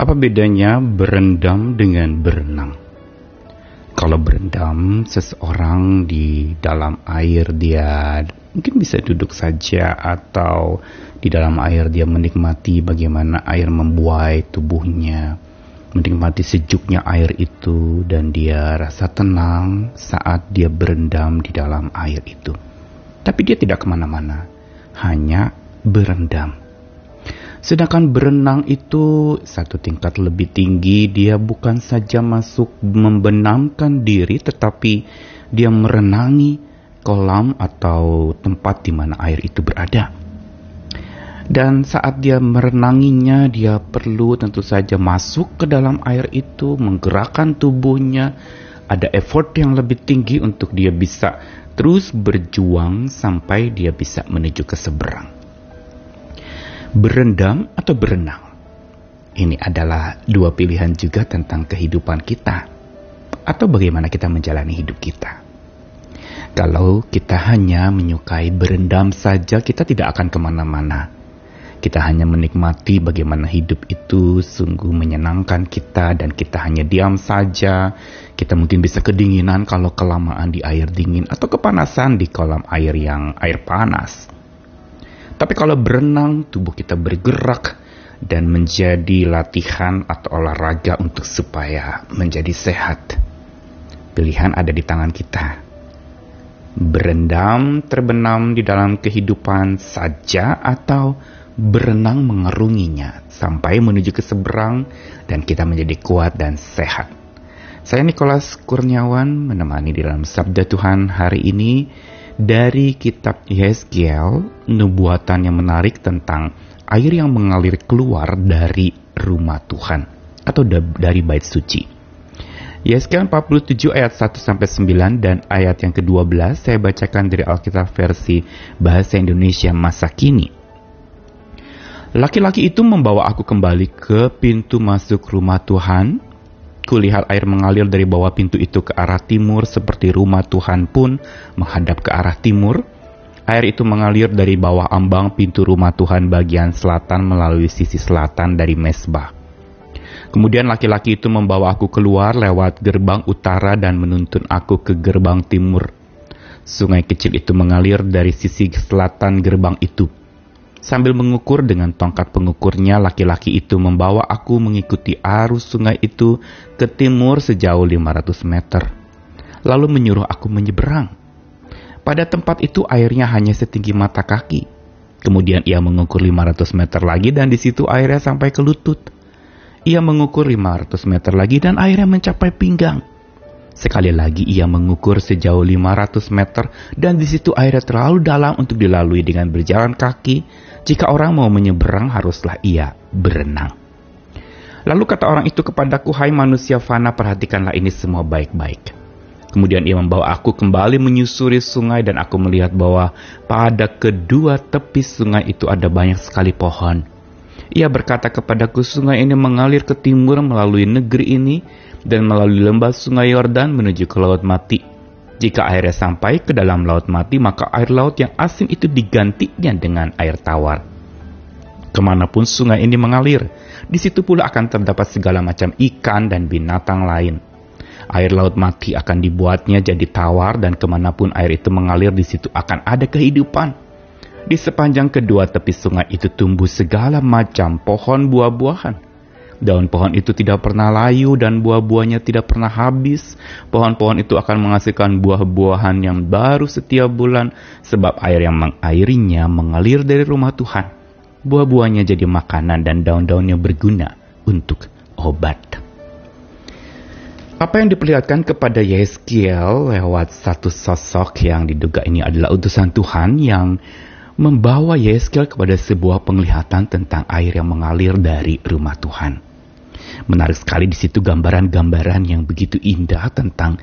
Apa bedanya berendam dengan berenang? Kalau berendam, seseorang di dalam air dia mungkin bisa duduk saja atau di dalam air dia menikmati bagaimana air membuai tubuhnya, menikmati sejuknya air itu dan dia rasa tenang saat dia berendam di dalam air itu. Tapi dia tidak ke mana-mana, hanya berendam. Sedangkan berenang itu satu tingkat lebih tinggi, dia bukan saja masuk membenamkan diri, tetapi dia merenangi kolam atau tempat di mana air itu berada. Dan saat dia merenanginya, dia perlu tentu saja masuk ke dalam air itu, menggerakkan tubuhnya. Ada effort yang lebih tinggi untuk dia bisa terus berjuang sampai dia bisa menuju ke seberang berendam atau berenang. Ini adalah dua pilihan juga tentang kehidupan kita, atau bagaimana kita menjalani hidup kita. Kalau kita hanya menyukai berendam saja, kita tidak akan ke mana-mana. Kita hanya menikmati bagaimana hidup itu sungguh menyenangkan kita, dan kita hanya diam saja. Kita mungkin bisa kedinginan kalau kelamaan di air dingin, atau kepanasan di kolam air yang air panas. Tapi kalau berenang, tubuh kita bergerak dan menjadi latihan atau olahraga untuk supaya menjadi sehat. Pilihan ada di tangan kita. Berendam, terbenam di dalam kehidupan saja atau berenang mengerunginya sampai menuju ke seberang dan kita menjadi kuat dan sehat. Saya Nikolas Kurniawan menemani di dalam Sabda Tuhan hari ini dari kitab Yeskiel, nubuatan yang menarik tentang air yang mengalir keluar dari rumah Tuhan atau dari bait suci. Yeskiel 47 ayat 1 sampai 9 dan ayat yang ke-12 saya bacakan dari Alkitab versi bahasa Indonesia masa kini. Laki-laki itu membawa aku kembali ke pintu masuk rumah Tuhan Kulihat air mengalir dari bawah pintu itu ke arah timur seperti rumah Tuhan pun menghadap ke arah timur. Air itu mengalir dari bawah ambang pintu rumah Tuhan bagian selatan melalui sisi selatan dari mesbah. Kemudian laki-laki itu membawa aku keluar lewat gerbang utara dan menuntun aku ke gerbang timur. Sungai kecil itu mengalir dari sisi selatan gerbang itu. Sambil mengukur dengan tongkat pengukurnya, laki-laki itu membawa aku mengikuti arus sungai itu ke timur sejauh 500 meter. Lalu menyuruh aku menyeberang. Pada tempat itu airnya hanya setinggi mata kaki. Kemudian ia mengukur 500 meter lagi dan di situ airnya sampai ke lutut. Ia mengukur 500 meter lagi dan airnya mencapai pinggang. Sekali lagi ia mengukur sejauh 500 meter dan di situ airnya terlalu dalam untuk dilalui dengan berjalan kaki jika orang mau menyeberang, haruslah ia berenang. Lalu kata orang itu kepadaku, Hai manusia fana, perhatikanlah ini semua baik-baik. Kemudian ia membawa aku kembali menyusuri sungai dan aku melihat bahwa pada kedua tepi sungai itu ada banyak sekali pohon. Ia berkata kepadaku, sungai ini mengalir ke timur melalui negeri ini dan melalui lembah sungai Yordan menuju ke Laut Mati. Jika airnya sampai ke dalam laut mati, maka air laut yang asin itu digantinya dengan air tawar. Ke mana pun sungai ini mengalir, di situ pula akan terdapat segala macam ikan dan binatang lain. Air laut mati akan dibuatnya jadi tawar dan ke mana pun air itu mengalir di situ akan ada kehidupan. Di sepanjang kedua tepi sungai itu tumbuh segala macam pohon buah-buahan Daun pohon itu tidak pernah layu dan buah-buahnya tidak pernah habis. Pohon-pohon itu akan menghasilkan buah-buahan yang baru setiap bulan sebab air yang mengairinya mengalir dari rumah Tuhan. Buah-buahnya jadi makanan dan daun-daunnya berguna untuk obat. Apa yang diperlihatkan kepada Yeskiel lewat satu sosok yang diduga ini adalah utusan Tuhan yang membawa Yeskiel kepada sebuah penglihatan tentang air yang mengalir dari rumah Tuhan. Menarik sekali di situ gambaran-gambaran yang begitu indah tentang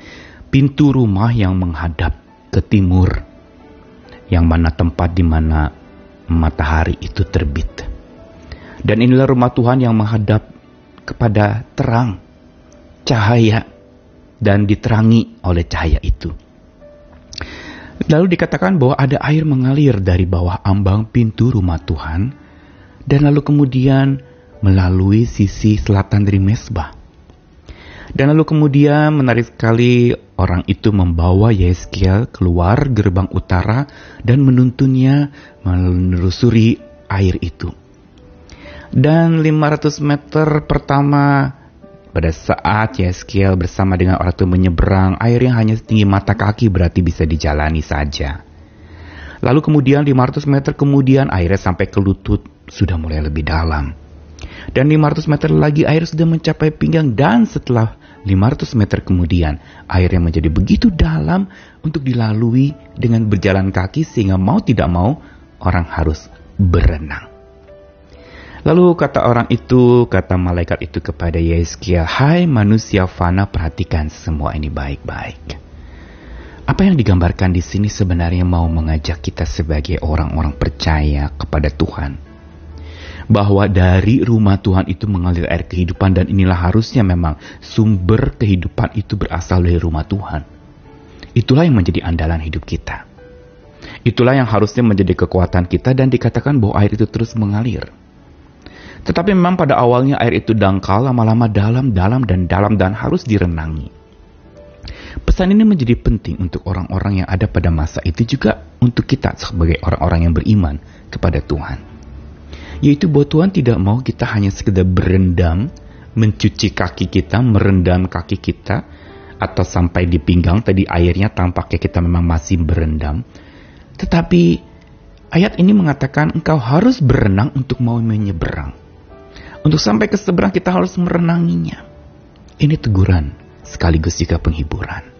pintu rumah yang menghadap ke timur, yang mana tempat di mana matahari itu terbit. Dan inilah rumah Tuhan yang menghadap kepada terang, cahaya, dan diterangi oleh cahaya itu. Lalu dikatakan bahwa ada air mengalir dari bawah ambang pintu rumah Tuhan, dan lalu kemudian melalui sisi selatan dari mesbah. Dan lalu kemudian menarik sekali orang itu membawa Yeskiel keluar gerbang utara dan menuntunnya menelusuri air itu. Dan 500 meter pertama pada saat Yeskiel bersama dengan orang itu menyeberang, air yang hanya setinggi mata kaki berarti bisa dijalani saja. Lalu kemudian 500 meter kemudian airnya sampai ke lutut sudah mulai lebih dalam. Dan 500 meter lagi air sudah mencapai pinggang dan setelah 500 meter kemudian airnya menjadi begitu dalam untuk dilalui dengan berjalan kaki sehingga mau tidak mau orang harus berenang. Lalu kata orang itu, kata malaikat itu kepada Yeskia, Hai manusia fana perhatikan semua ini baik-baik. Apa yang digambarkan di sini sebenarnya mau mengajak kita sebagai orang-orang percaya kepada Tuhan. Bahwa dari rumah Tuhan itu mengalir air kehidupan dan inilah harusnya memang sumber kehidupan itu berasal dari rumah Tuhan. Itulah yang menjadi andalan hidup kita. Itulah yang harusnya menjadi kekuatan kita dan dikatakan bahwa air itu terus mengalir. Tetapi memang pada awalnya air itu dangkal, lama-lama dalam, dalam, dan dalam, dan harus direnangi. Pesan ini menjadi penting untuk orang-orang yang ada pada masa itu juga untuk kita sebagai orang-orang yang beriman kepada Tuhan. Yaitu bahwa Tuhan tidak mau kita hanya sekedar berendam, mencuci kaki kita, merendam kaki kita, atau sampai di pinggang tadi airnya tampaknya kita memang masih berendam. Tetapi ayat ini mengatakan engkau harus berenang untuk mau menyeberang. Untuk sampai ke seberang kita harus merenanginya. Ini teguran sekaligus juga penghiburan.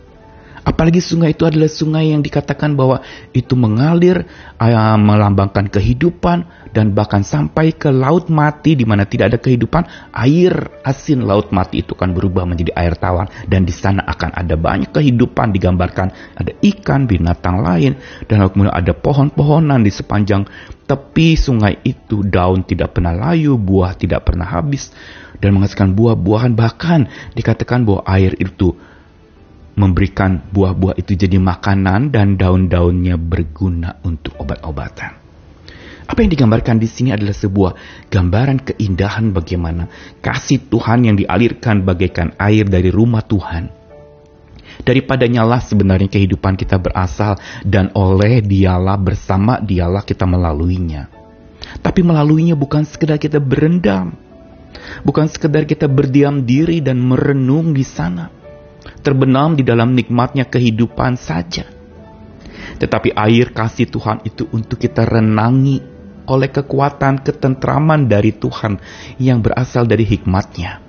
Apalagi sungai itu adalah sungai yang dikatakan bahwa itu mengalir, uh, melambangkan kehidupan, dan bahkan sampai ke laut mati di mana tidak ada kehidupan, air asin laut mati itu kan berubah menjadi air tawar. Dan di sana akan ada banyak kehidupan digambarkan, ada ikan, binatang lain, dan kemudian ada pohon-pohonan di sepanjang tepi sungai itu, daun tidak pernah layu, buah tidak pernah habis, dan menghasilkan buah-buahan. Bahkan dikatakan bahwa air itu memberikan buah-buah itu jadi makanan dan daun-daunnya berguna untuk obat-obatan. Apa yang digambarkan di sini adalah sebuah gambaran keindahan bagaimana kasih Tuhan yang dialirkan bagaikan air dari rumah Tuhan. Daripadanya lah sebenarnya kehidupan kita berasal dan oleh dialah bersama dialah kita melaluinya. Tapi melaluinya bukan sekedar kita berendam. Bukan sekedar kita berdiam diri dan merenung di sana terbenam di dalam nikmatnya kehidupan saja. Tetapi air kasih Tuhan itu untuk kita renangi oleh kekuatan ketentraman dari Tuhan yang berasal dari hikmatnya.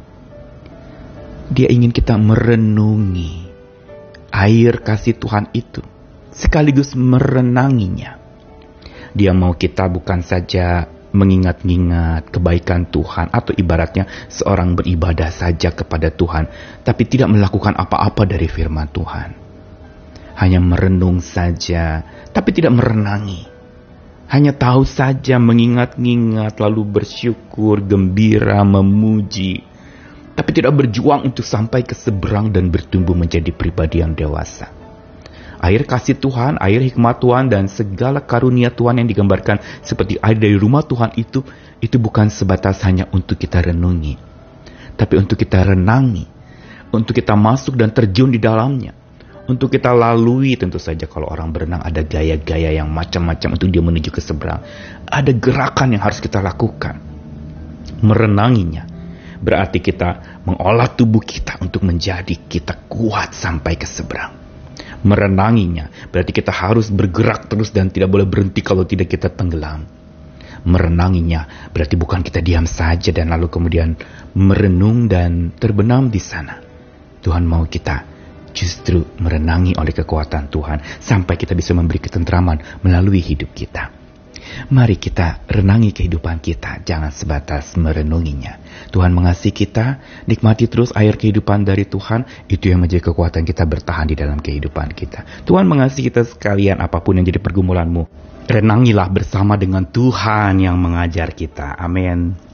Dia ingin kita merenungi air kasih Tuhan itu sekaligus merenanginya. Dia mau kita bukan saja mengingat-ingat kebaikan Tuhan atau ibaratnya seorang beribadah saja kepada Tuhan tapi tidak melakukan apa-apa dari firman Tuhan. Hanya merenung saja tapi tidak merenangi. Hanya tahu saja mengingat-ingat lalu bersyukur, gembira, memuji. Tapi tidak berjuang untuk sampai ke seberang dan bertumbuh menjadi pribadi yang dewasa air kasih Tuhan, air hikmat Tuhan, dan segala karunia Tuhan yang digambarkan seperti air dari rumah Tuhan itu, itu bukan sebatas hanya untuk kita renungi, tapi untuk kita renangi, untuk kita masuk dan terjun di dalamnya, untuk kita lalui tentu saja kalau orang berenang ada gaya-gaya yang macam-macam untuk dia menuju ke seberang. Ada gerakan yang harus kita lakukan. Merenanginya berarti kita mengolah tubuh kita untuk menjadi kita kuat sampai ke seberang merenanginya. Berarti kita harus bergerak terus dan tidak boleh berhenti kalau tidak kita tenggelam. Merenanginya berarti bukan kita diam saja dan lalu kemudian merenung dan terbenam di sana. Tuhan mau kita justru merenangi oleh kekuatan Tuhan sampai kita bisa memberi ketentraman melalui hidup kita. Mari kita renangi kehidupan kita, jangan sebatas merenunginya. Tuhan mengasihi kita, nikmati terus air kehidupan dari Tuhan, itu yang menjadi kekuatan kita bertahan di dalam kehidupan kita. Tuhan mengasihi kita sekalian apa pun yang jadi pergumulanmu. Renangilah bersama dengan Tuhan yang mengajar kita. Amin.